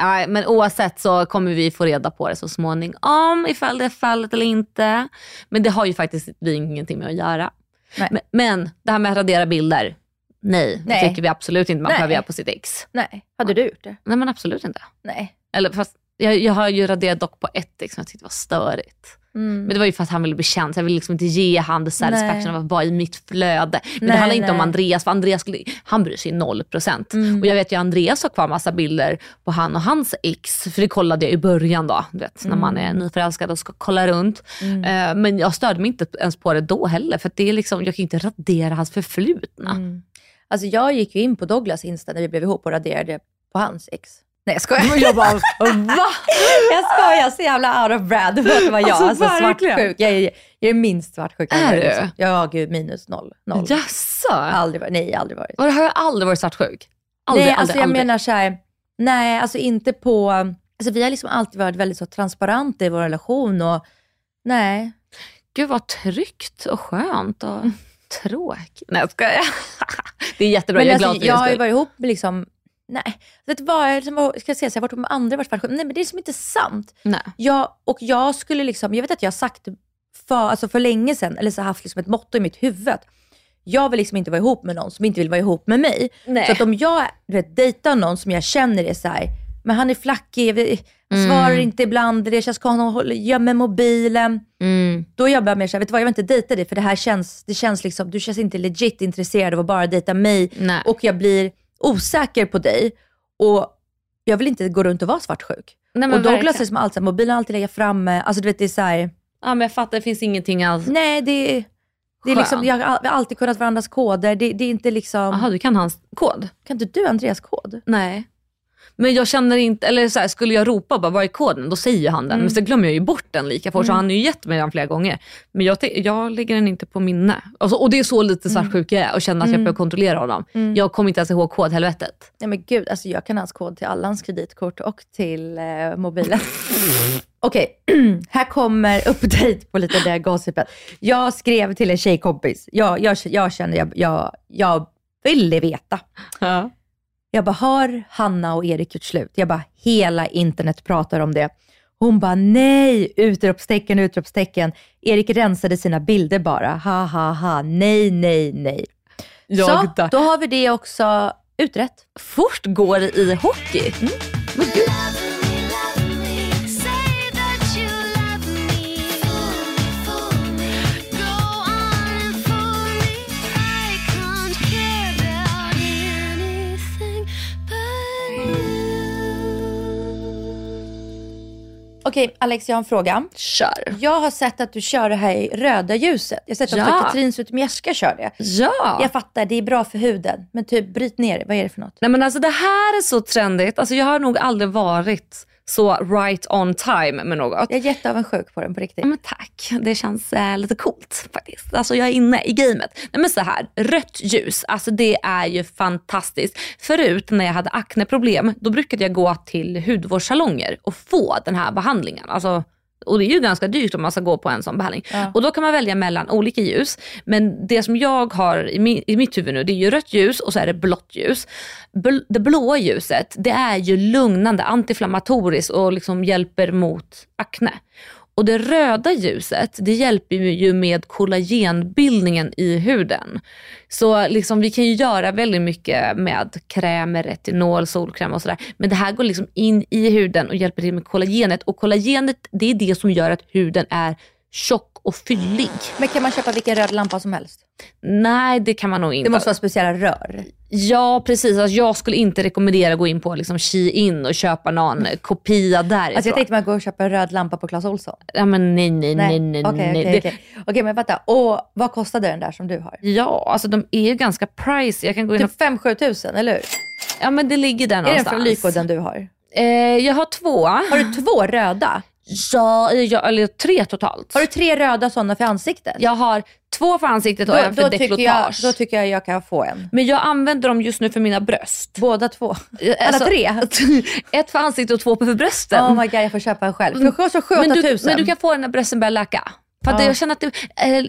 Nej, men oavsett så kommer vi få reda på det så småningom ifall det är fallet eller inte. Men det har ju faktiskt vi ingenting med att göra. Men, men det här med att radera bilder, nej, Nej. det tycker vi absolut inte man Nej. behöver göra på sitt ex. Nej, hade du gjort det? Nej men absolut inte. Nej. Eller fast jag, jag har ju raderat dock på ett ex som jag tyckte var störigt. Men det var ju för att han ville bli känd, så jag ville liksom inte ge han the satisfaction av att vara i mitt flöde. Men det Nej, handlar inte om. Andreas, för Andreas skulle, han bryr sig noll procent. Mm. Och jag vet ju Andreas har kvar massa bilder på han och hans ex, för det kollade jag i början då, du vet, när man är Mm. nyförälskad och ska kolla runt. Eh, men jag störde mig inte ens på det då heller, för att det är liksom, jag kan inte radera hans förflutna. Mm. Alltså jag gick ju in på Douglas Insta när vi blev ihop och raderade på hans ex. Nej jag skojar. Jag bara, [laughs] va? Jag skojar, så jävla out of brand för att det var jag. Alltså, Alltså, svartsjuk. Jag är, jag är minst svartsjuk. Är du? varit. Ja gud, minus noll. noll. Jaså? Aldrig varit, nej aldrig varit. Och har jag aldrig varit svartsjuk. Aldrig, nej, aldrig, alltså jag aldrig. menar så här, nej alltså inte på, alltså vi har liksom alltid varit väldigt så transparenta i vår relation och nej. Gud vad tryggt och skönt och tråkigt. Nej jag skojar. [laughs] Det är jättebra, Men jag är alltså, glad för jag har ju varit ihop med liksom, nej, vet du vad, jag liksom, ska jag säga så jag har varit med andra varit. Nej men det är liksom inte sant. Nej. Jag, och jag skulle liksom, jag vet att jag har sagt för, alltså för länge sedan, eller så haft liksom ett motto i mitt huvud. Jag vill liksom inte vara ihop med någon som inte vill vara ihop med mig. Nej. Så att om jag vet, dejtar någon som jag känner är så här, men han är flackig, Mm. svarar inte ibland, det känns konstigt, gömmer mobilen. Mm. Då är jag mer såhär, vet du vad, jag vill inte dejta dig för det här känns, det känns liksom, du känns inte legit intresserad av att bara dejta mig Nej. och jag blir osäker på dig och jag vill inte gå runt och vara svartsjuk. Nej, och Douglas är som alltid, mobilen har alltid legat framme, alltså du vet det är såhär, Ja men jag fattar, det finns ingenting alls. nej det det är liksom, jag har alltid kunnat varandras koder, det, det är inte liksom, Jaha, du kan hans kod? kan inte du Andreas kod? Nej. Men jag känner inte, eller så här, skulle jag ropa bara vad är koden, då säger han den. Men så glömmer jag ju bort den lika fort, så han har ju gett mig den flera gånger. Men jag, jag lägger den inte på minne. Alltså, och det är så lite svartsjuk jag är och känner att jag behöver kontrollera honom. Jag kommer inte ens ihåg kodhelvetet. Nej men gud, alltså jag kan hans kod till alla hans kreditkort och till eh, mobilen. [laughs] Okej, [clears throat] här kommer update på lite det gossipet. Jag skrev till en tjejkompis. Jag, jag, jag kände, jag, jag, jag ville veta. Ja. Jag bara, har Hanna och Erik gjort slut? Jag bara, hela internet pratar om det. Hon bara, nej, utropstecken, utropstecken. Erik rensade sina bilder bara. Ha, ha, ha. Nej, nej, nej. Jag Så, där. då har vi det också utrett. Fort går det i hockey. Men Okej, Alex, jag har en fråga. Kör. Jag har sett att du kör det här i röda ljuset. Jag har sett Ja. att Katrin Zytomierska kör det. Ja. Jag fattar, det är bra för huden. Men typ, bryt ner det. Vad är det för något? Nej men alltså det här är så trendigt. Alltså jag har nog aldrig varit så right on time med något. Jag är jätteavundsjuk på den på riktigt. Ja, men tack, det känns eh, lite coolt faktiskt. Alltså jag är inne i gamet. Nej men så här, rött ljus, alltså det är ju fantastiskt. Förut när jag hade akneproblem, då brukade jag gå till hudvårdssalonger och få den här behandlingen. Alltså, och det är ju ganska dyrt om man ska gå på en sån behandling. Ja. Och då kan man välja mellan olika ljus. Men det som jag har i, mi, i mitt huvud nu, det är ju rött ljus och så är det blått ljus. Bl- det blåa ljuset, det är ju lugnande, antiinflammatoriskt och liksom hjälper mot akne. Och det röda ljuset, det hjälper ju med kollagenbildningen i huden. Så liksom, vi kan ju göra väldigt mycket med krämer, retinol, solkräm och sådär. Men det här går liksom in i huden och hjälper till med kollagenet. Och kollagenet, det är det som gör att huden är tjock och fyllig. Men kan man köpa vilken röd lampa som helst? Nej, det kan man nog inte. Det måste vara speciella rör. Ja, precis. Alltså, jag skulle inte rekommendera att gå in på liksom, Shein och köpa någon kopia därifrån. Alltså jag tänkte man går och köper en röd lampa på Clas Ohlson. Ja, men nej, nej, nej, nej. Okej, nej. okej, Det- okej. Okej, men vänta. Och vad kostade den där som du har? Ja, alltså de är ju ganska pricey. Jag kan gå in och... Typ 5-7 tusen, eller hur? Ja, men det ligger där Är den någonstans. från Lyko den du har? Eh, jag har två. Har du två röda? Ja, ja, eller tre totalt. Har du tre röda sådana för ansiktet? Jag har två för ansiktet och då, en för jag, deklotage. då tycker jag jag kan få en. Men jag använder dem just nu för mina bröst. Båda två? Eh, Alla alltså, tre? [laughs] Ett för ansiktet och två för brösten. Oh my god, jag får köpa en själv. För kostar 7 men, 8 du, men du kan få den när brösten börjar läka. För, Ja. jag känner att det,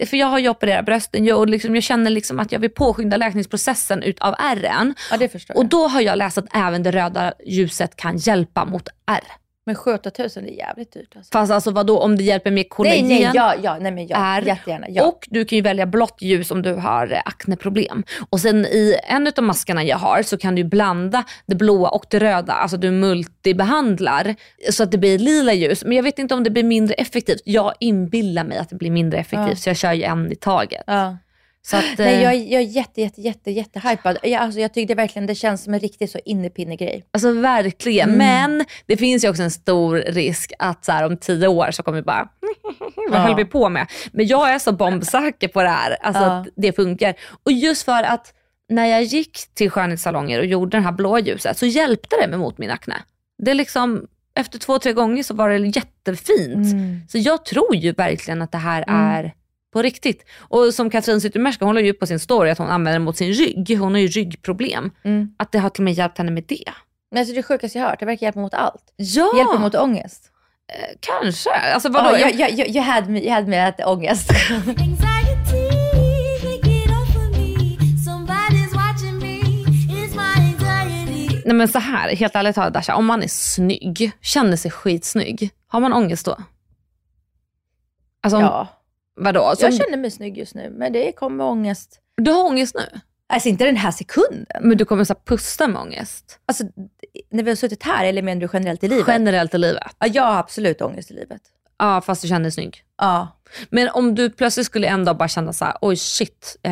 eh, för jag har ju opererat brösten jag- och liksom, jag känner liksom att jag vill påskynda läkningsprocessen utav ärren. Ja, det förstår Och jag. då har jag läst att även det röda ljuset kan hjälpa mot ärr. Men 7 tusen det är jävligt dyrt alltså. Fast alltså vadå om det hjälper med Nej, kollagen? nej, ja, ja, nej men ja, är. jättegärna. Ja. Och du kan ju välja blått ljus om du har eh, akneproblem. Och sen i en av maskerna jag har så kan du blanda det blåa och det röda. Alltså du multibehandlar så att det blir lila ljus. Men jag vet inte om det blir mindre effektivt. Jag inbillar mig att det blir mindre effektivt Ja. så jag kör ju en i taget. ja. Så att, Nej, eh, jag, är- jag är jätte, jätte, jätte, jätte hypad. Jag, alltså, jag tyckte verkligen det känns som en riktig så innepinne-grej. Alltså verkligen. Mm. Men det finns ju också en stor risk att så här, om tio år så kommer vi bara, [laughs] vad Ja. höll vi på med? Men jag är så bombsäker på det här, alltså Ja. att det funkar. Och just för att när jag gick till skönhetssalonger och gjorde det här blå ljuset så hjälpte det mig mot min akne. Det är liksom, efter två, tre gånger så var det jättefint. Så jag tror ju verkligen att det här Mm. är på riktigt. Och som Katrin Zytomierska, hon la ju upp på sin story att hon använder det mot sin rygg. Hon har ju ryggproblem. Mm. Att det har till och med hjälpt henne med det. Men alltså, det sjukaste jag hört, det verkar hjälpa mot allt. Ja, hjälper mot ångest. eh, kanske. Alltså vadå? Ja, jag, jag, jag, jag, hade, jag hade med att ångest. Nej men så här, helt ärligt talat Dasha, om man är snygg, känner sig skitsnygg, har man ångest då? Alltså om, ja. Vadå? Som, Jag känner mig snygg just nu, men det kommer ångest. Du har ångest nu, Alltså inte den här sekunden. men du kommer så här, pusta med ångest. Alltså, när vi har suttit här, eller menar du generellt i livet? Generellt i livet. ja, jag har absolut ångest i livet. Ja, fast du känner dig snygg. Ja. Men om du plötsligt skulle en dag bara känna så här, oj shit, eh,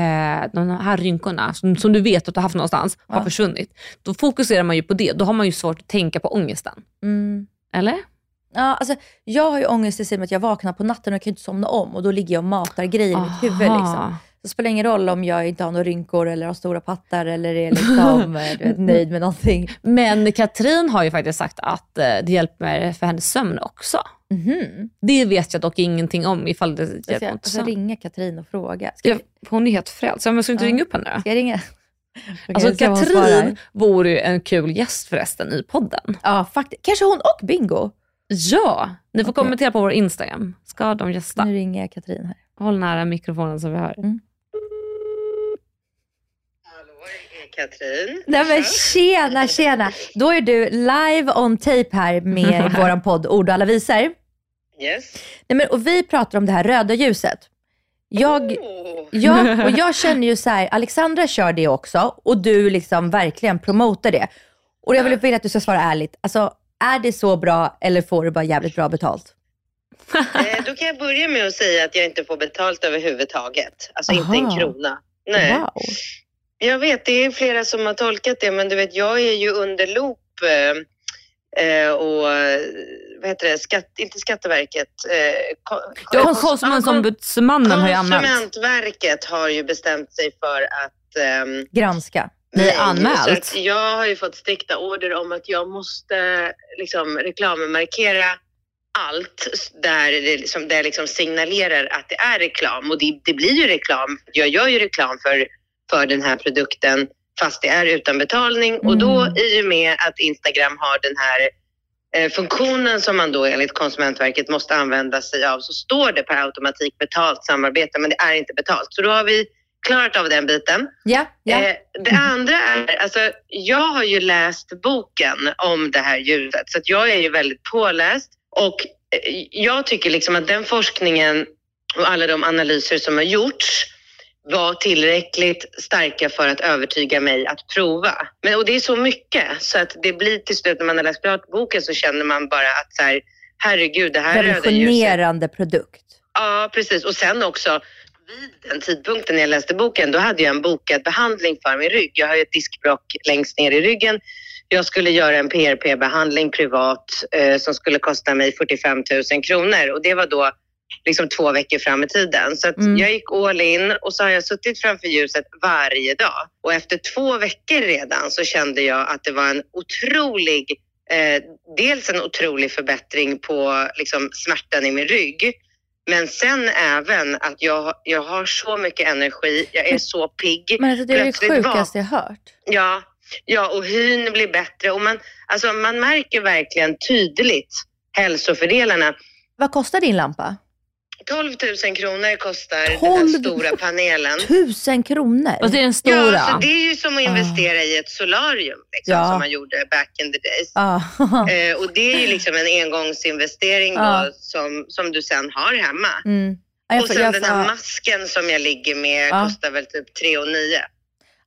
de här rynkorna som, som du vet att du har haft någonstans har Ja. försvunnit. Då fokuserar man ju på det. Då har man ju svårt att tänka på ångesten. Mm. Eller? Ja, alltså, jag har ju ångest i sig med att jag vaknar på natten och kan inte somna om och då ligger jag och matar grejer i mitt huvud. Liksom. Det spelar ingen roll om jag inte har några rynkor eller har stora pattar eller är liksom, [laughs] eh, du vet, nöjd med någonting. Men Katrin har ju faktiskt sagt att eh, det hjälper för hennes sömn också. Mhm. Det vet jag dock ingenting om ifall det Jag ska, hjälper jag mot ska sömn. ringa Katrin och fråga. Ska, Ja, hon är helt frälst. Men ska du inte Ja. ringa upp henne då? ska jag ringa? [laughs] Okej, Alltså Katrin vore ju en kul gäst förresten i podden. Ja, faktiskt. Kanske hon och Bingo. Ja, ni får Okej. kommentera på vår Instagram. Ska de gästa? Nu ringer jag Katrin här. Håll nära mikrofonen så vi hör. Mm. Hallå, det är Katrin. Nej men tjena, tjena. Då är du live on tape här med [laughs] våran podd Ord och alla visor. Yes. Nej, men, och vi pratar om det här röda ljuset. Jag, Oh. ja, och jag känner ju så här, Alexandra kör det också och du liksom verkligen promotar det. Och jag vill vilja att du ska svara ärligt. Alltså, är det så bra eller får du bara jävligt bra betalt? [laughs] Eh, då kan jag börja med att säga att jag inte får betalt överhuvudtaget. Alltså inte en Aha. krona. Nej. Wow. Jag vet, det är flera som har tolkat det, men du vet, jag är ju under loop eh, eh, och eh, vad heter det, Skatt, inte Skatteverket. Eh, ko- Ja, kons- Konsumentombudsmannen har ju anmält. Konsumentverket har ju bestämt sig för att ehm, Granska. Ni Nej, anmält. så Jag har ju fått strikta order om att jag måste liksom, reklammarkera allt där det liksom, där jag liksom signalerar att det är reklam. Och det, det blir ju reklam. Jag gör ju reklam för, för den här produkten fast det är utan betalning. Och då Mm. i och med att Instagram har den här eh, funktionen som man då enligt Konsumentverket måste använda sig av så står det per automatik betalt samarbete men det är inte betalt. Så då har vi klarat av den biten. Ja, ja. Eh, det andra är, alltså, jag har ju läst boken om det här ljuset så jag är ju väldigt påläst och eh, jag tycker liksom att den forskningen och alla de analyser som har gjorts var tillräckligt starka för att övertyga mig att prova. Men, och det är så mycket så att det blir till slut när man har läst klart boken så känner man bara att så här, herregud det här röda ljuset Revolutionerande produkt. Ja, precis. Och sen också vid den tidpunkten när jag läste boken, då hade jag en bokad behandling för min rygg. Jag har ju ett diskbråck längst ner i ryggen. Jag skulle göra en PRP-behandling privat eh, som skulle kosta mig 45 000 kronor och det var då liksom två veckor fram i tiden. Så Mm. jag gick all in och så har jag suttit framför ljuset varje dag. Och efter två veckor redan så kände jag att det var en otrolig, eh, dels en otrolig förbättring på liksom, smärtan i min rygg. Men sen även att jag, jag har så mycket energi, jag är så pigg. Men alltså, det är det Plötsligt var- sjukaste jag hört. Ja, ja och hyn blir bättre och man, alltså, man märker verkligen tydligt hälsofördelarna. Vad kostar din lampa? 12 000 kronor kostar den 12 här stora panelen. Tusen kronor. Och det är den stora. Ja, så det är ju som att investera i ett solarium liksom, Ja. som man gjorde back in the days. Ja. [laughs] Eh, och det är ju liksom en engångsinvestering Ja. då, som, som du sen har hemma. Mm. Ja, och får- sen jag den får- här masken som jag ligger med kostar väl typ 3 och 9.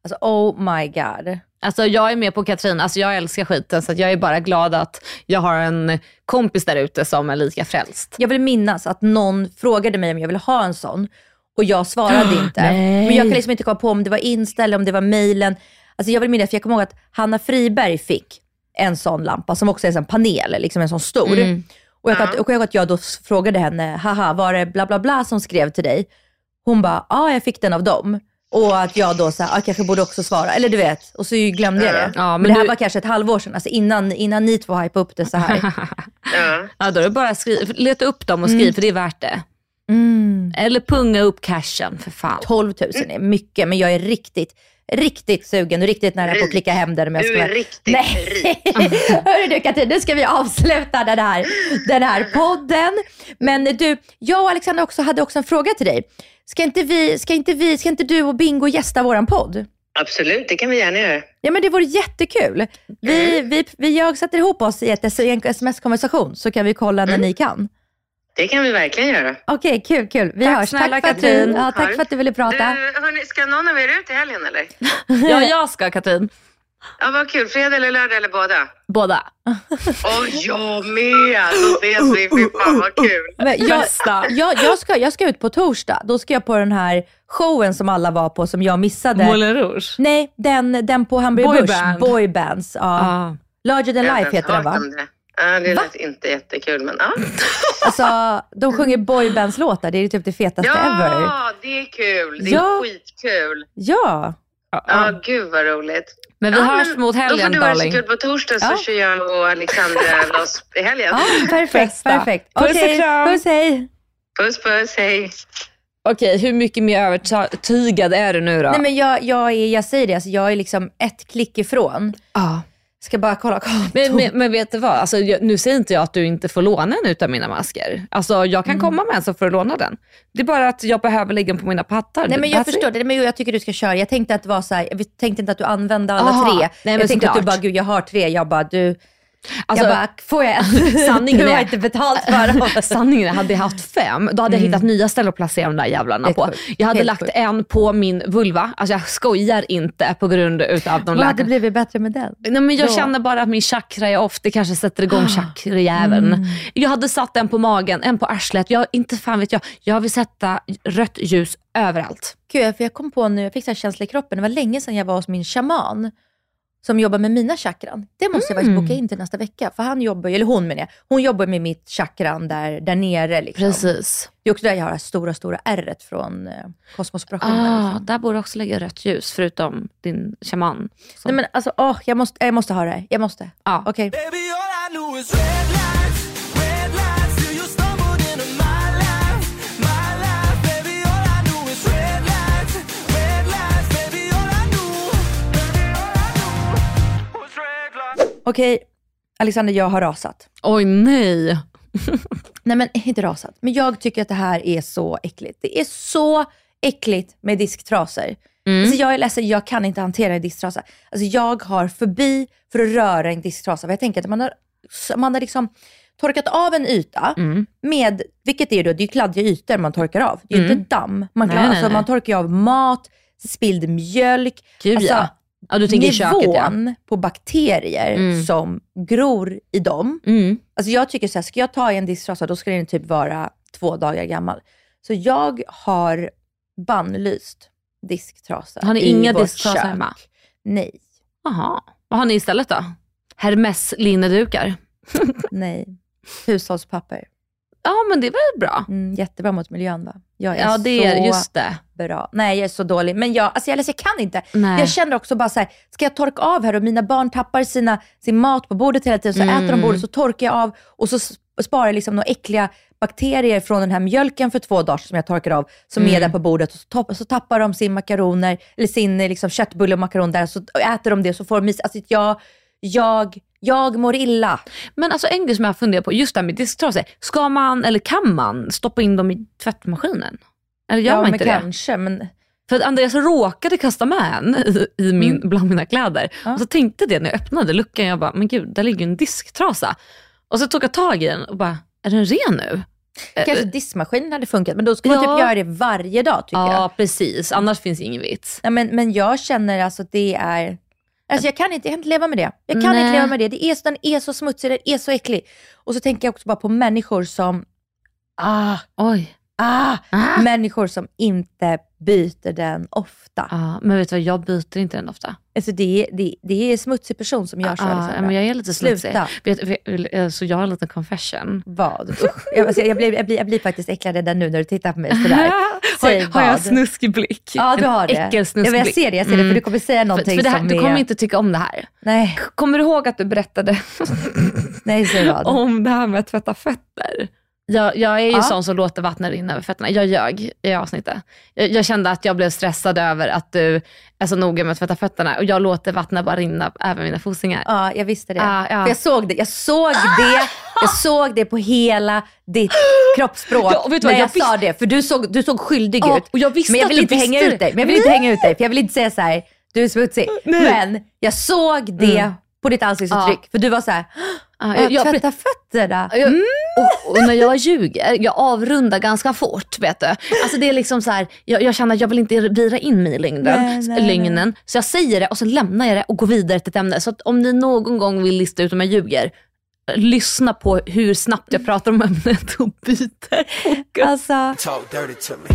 Alltså oh my god. Alltså jag är med på Katrin, alltså jag älskar skiten så att jag är bara glad att jag har en kompis där ute som är lika frälst. Jag vill minnas att någon frågade mig om jag ville ha en sån och jag svarade [gasps] inte. nej. Men jag kan liksom inte komma på om det var Insta eller om det var mailen. Alltså jag vill minnas, för jag kommer ihåg att Hanna Friberg fick en sån lampa som också är en panel, liksom en sån stor. Mm. Och jag, kan, och jag, att jag då frågade henne, haha var det bla bla bla som skrev till dig? Hon bara, ja jag fick den av dem. Och att jag då så här, "Ah, kanske borde också svara, eller du vet. Och så glömde jag det. Ja, men, men det här du- var kanske ett halvår sedan, alltså innan, innan ni två hypade upp det så här. [laughs] Ja. Ja, då är det bara att skriva, leta upp dem och skriv för det är värt det. Mm. Eller punga upp cashen för fan. 12 000 är mycket, men jag är riktigt, riktigt sugen och riktigt nära på att klicka hem den om jag Du ska är vara- riktigt Nej. rik. [laughs] Hörru du Katrin, nu ska vi avsluta den här, den här podden. Men du, jag och Alexandra också, hade också en fråga till dig. Ska inte, vi, ska, inte vi, ska inte du och Bingo gästa våran podd? Absolut, det kan vi gärna göra. Ja men det vore jättekul. Vi, Mm. vi, vi, jag sätter ihop oss i ett, sms-konversation så kan vi kolla när Mm. ni kan. Det kan vi verkligen göra. Okej, kul, kul. Vi Tack hörs. snälla, tack för att du, Katrin. ja, tack för att du ville Du, prata. hörni, ska någon av er ut i helgen eller? Ja, jag ska Katrin. Ja, vad kul. Fredag eller lördag eller båda? Båda. Åh, jag med! Då ses vi. Fy fan vad kul. Men jag, jag, jag, ska, jag ska ut på torsdag. Då ska jag på den här showen som alla var på som jag missade. Moulin Rouge. Nej, den, den på Hamburger Boyband. Bush. Boybands. Ja. Ja. Larger than Jag life heter den va? det. Ja, det Va? lät inte jättekul, men ja. [laughs] Alltså, de sjunger boybandslåtar. Det är typ det fetaste ever. Ja, det är kul. Det är Ja. skitkul. Ja. Ja, gud vad roligt. Men vi ja, hörs men mot Då helgen får du ha det så darling. kul på torsdag så Ja. kör jag och Alexandra [laughs] loss i helgen. ja, [laughs] perfekt. Perfekt. Puss och Okej, kram. puss hej. Puss puss, hej. Okej, hur mycket mer övertygad är du nu då? Nej, men jag, jag, är, jag säger det, alltså, jag är liksom ett klick ifrån. Ja. Ska bara kolla kontot. Men, men, men vet du vad, alltså, jag, nu säger inte jag att du inte får låna en utav mina masker. Alltså, jag kan komma med en så får du låna den. Det är bara att jag behöver lägga den på mina pattar. Nej men jag That's förstår it. det, men jag tycker du ska köra. Jag tänkte att det var så här, jag tänkte inte att du använde alla Aha. tre. Nej, jag tänkte att du bara, gud jag har tre. Jag bara, du, Alltså, jag bara, får jag en? [laughs] sanningen du har inte betalt för dem. [laughs] Sanningen är, hade jag haft fem, då hade jag hittat nya ställen att placera de där jävlarna på. sjukt. Jag hade Helt lagt sjukt. en på min vulva. Alltså jag skojar inte på grund utav de Vad hade blivit bättre med den? Nej, men jag Då? känner bara att min chakra är off. Det kanske sätter igång chakrajäveln. Mm. Jag hade satt en på magen, en på arslet. Jag, inte fan vet jag. Jag vill sätta rött ljus överallt. Gud, för jag kom på nu, jag fick så här känsla i kroppen. Det var länge sedan jag var hos min shaman som jobbar med mina chakran. Det måste jag Mm. faktiskt boka in till nästa vecka. För han jobbar, eller hon menar jag, hon jobbar med mitt chakran där, där nere. Liksom. Precis. Det är också där jag har det stora, stora ärret från eh, kosmosoperationen. Ah, liksom. där borde också lägga rött ljus, förutom din shaman. Så- Nej men alltså, åh, jag, måste, jag måste ha det. Jag måste. Ja. Okej. Baby, Okej, Alexander, jag har rasat. Oj nej. [laughs] Nej men inte rasat, men jag tycker att det här är så äckligt. Det är så äckligt med disktrasor. Alltså jag är ledsen, jag kan inte hantera en disktrasa. Alltså jag har förbi för att röra en disktrasa. För jag tänker att man har, man har liksom torkat av en yta med, vilket är då, det är kladdiga ytor man torkar av. Det är ju inte damm. Man, Nej, kan, nej, alltså, nej. man torkar av mat, spilld mjölk. Gud Alltså, ja. Ja du tänker i köket ja. Nivån på bakterier Mm. som gror i dem. Mm. Alltså jag tycker så här, ska jag ta i en disktrasa då ska den typ vara två dagar gammal. Så jag har bannlyst disktrasa Har ni i inga vårt disktrasor kök. hemma? Nej, Jaha. Vad har ni istället då? Hermes linnedukar? [laughs] nej. Hushållspapper. Ja men det är väl bra. Mm, jättebra mot miljön va? Jag är Ja det så är just det. bra. Nej jag är så dålig. Men jag, alltså jag, alltså jag kan inte. Nej. Jag känner också bara så här, ska jag torka av här och mina barn tappar sina, sin mat på bordet hela tiden, så Mm. äter de bordet, så torkar jag av och så sparar jag liksom några äckliga bakterier från den här mjölken för två dagar som jag torkar av, som Mm. är där på bordet. Och så, topp, så tappar de sin makaroner, eller sin liksom, köttbulle och makaron där, så äter de det så får de is. Alltså jag, jag, Jag mår illa. Men alltså en grej som jag funderar på, just det här med disktrasor. Ska man, eller kan man, stoppa in dem i tvättmaskinen? Eller gör ja, man men inte det? kanske. Men För att Andreas råkade kasta med en i, i min, bland mina kläder. Mm. Ja. Och så tänkte jag det när jag öppnade luckan, jag bara, men gud, där ligger en disktrasa. Och så tog jag tag i den och bara, är den ren nu? kanske diskmaskinen hade funkat. Men då man Ja. typ göra det varje dag tycker jag. Ja, precis. Annars finns ingen vits. Ja, men, men jag känner alltså att det är... Alltså jag kan inte, jag kan inte leva med det. Jag kan Nej. inte leva med det. det är den är så smutsig, den är så äcklig. Och så tänker jag också bara på människor som... Ah, Oj. Ah, Ah. Människor som inte byter den ofta. Ja, men vet du vad, jag byter inte den ofta. Alltså det, är- det, det är en smutsig person som gör så. Ja, Alexandra. men jag är lite smutsig. Sluta. Vet, så jag har en liten confession. Vad? Usch. Jag, alltså, jag, blir, jag, blir, jag blir faktiskt äcklad redan nu när du tittar på mig sådär. [laughs] Säg har, har jag snuskig blick? Ja, du har det. Äckelsnuskig Ja, men jag blick. ser det, jag ser det, för du kommer säga För, någonting för det här, som du är... kommer inte tycka om det här. Nej, Kommer du ihåg att du berättade nej säg vad. [laughs] om det här med att tvätta fötter? Jag, jag är ju Ja. sån som låter vattnet rinna över fötterna. Jag ljög i avsnittet. Jag, jag kände att jag blev stressad över att du är så noga med att tvätta fötterna och jag låter vattnet bara rinna över mina fossingar. Ja, jag visste det. Ja, ja. För jag såg det. Jag såg det. Jag såg det på hela ditt kroppsspråk Ja, när jag, jag sa det. För du såg, du såg skyldig ut. och jag visste men jag vill inte hänga ut dig. Men jag vill inte hänga ut dig. För jag vill inte säga så här, du är smutsig. Nej. Men jag såg det på ditt ansiktsuttryck. För du var så här, Ja, jag, jag- tvätta fötterna. Jag, och, och när jag ljuger, jag avrundar ganska fort. Vet du. Alltså det är liksom så här, jag, jag känner att jag vill inte vira in mig i längden, Nej, nej, lögnen. Så jag säger det och så lämnar jag det och går vidare till ett ämne. Så att om ni någon gång vill lista ut om jag ljuger, lyssna på hur snabbt jag pratar om ämnet och byter fokus. Alltså, Talk dirty to me.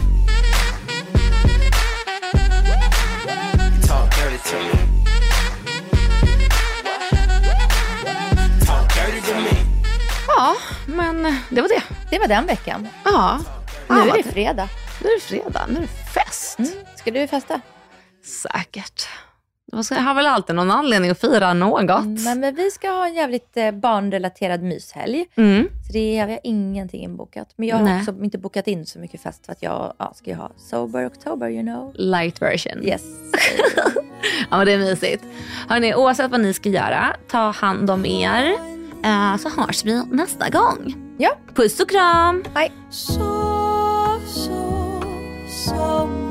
Talk dirty to me. Ja, men det var det. det var den veckan. Ja, Nu är det fredag. nu är det fredag, nu är det fest. Ska du festa? Säkert. Ska- har väl alltid någon anledning att fira något. Nej, men vi ska ha en jävligt eh, barnrelaterad myshelg. Mm. Så det har jag ingenting inbokat. Men jag har Nej. också inte bokat in så mycket fest för att jag ja, ska ju ha sober oktober, you know. Light version. Yes. [laughs] Ja, men det är mysigt. Hörrni, oavsett vad ni ska göra, ta hand om er. Eh, så hörs vi nästa gång. ja, Puss och kram! hej. Sov, sov, somna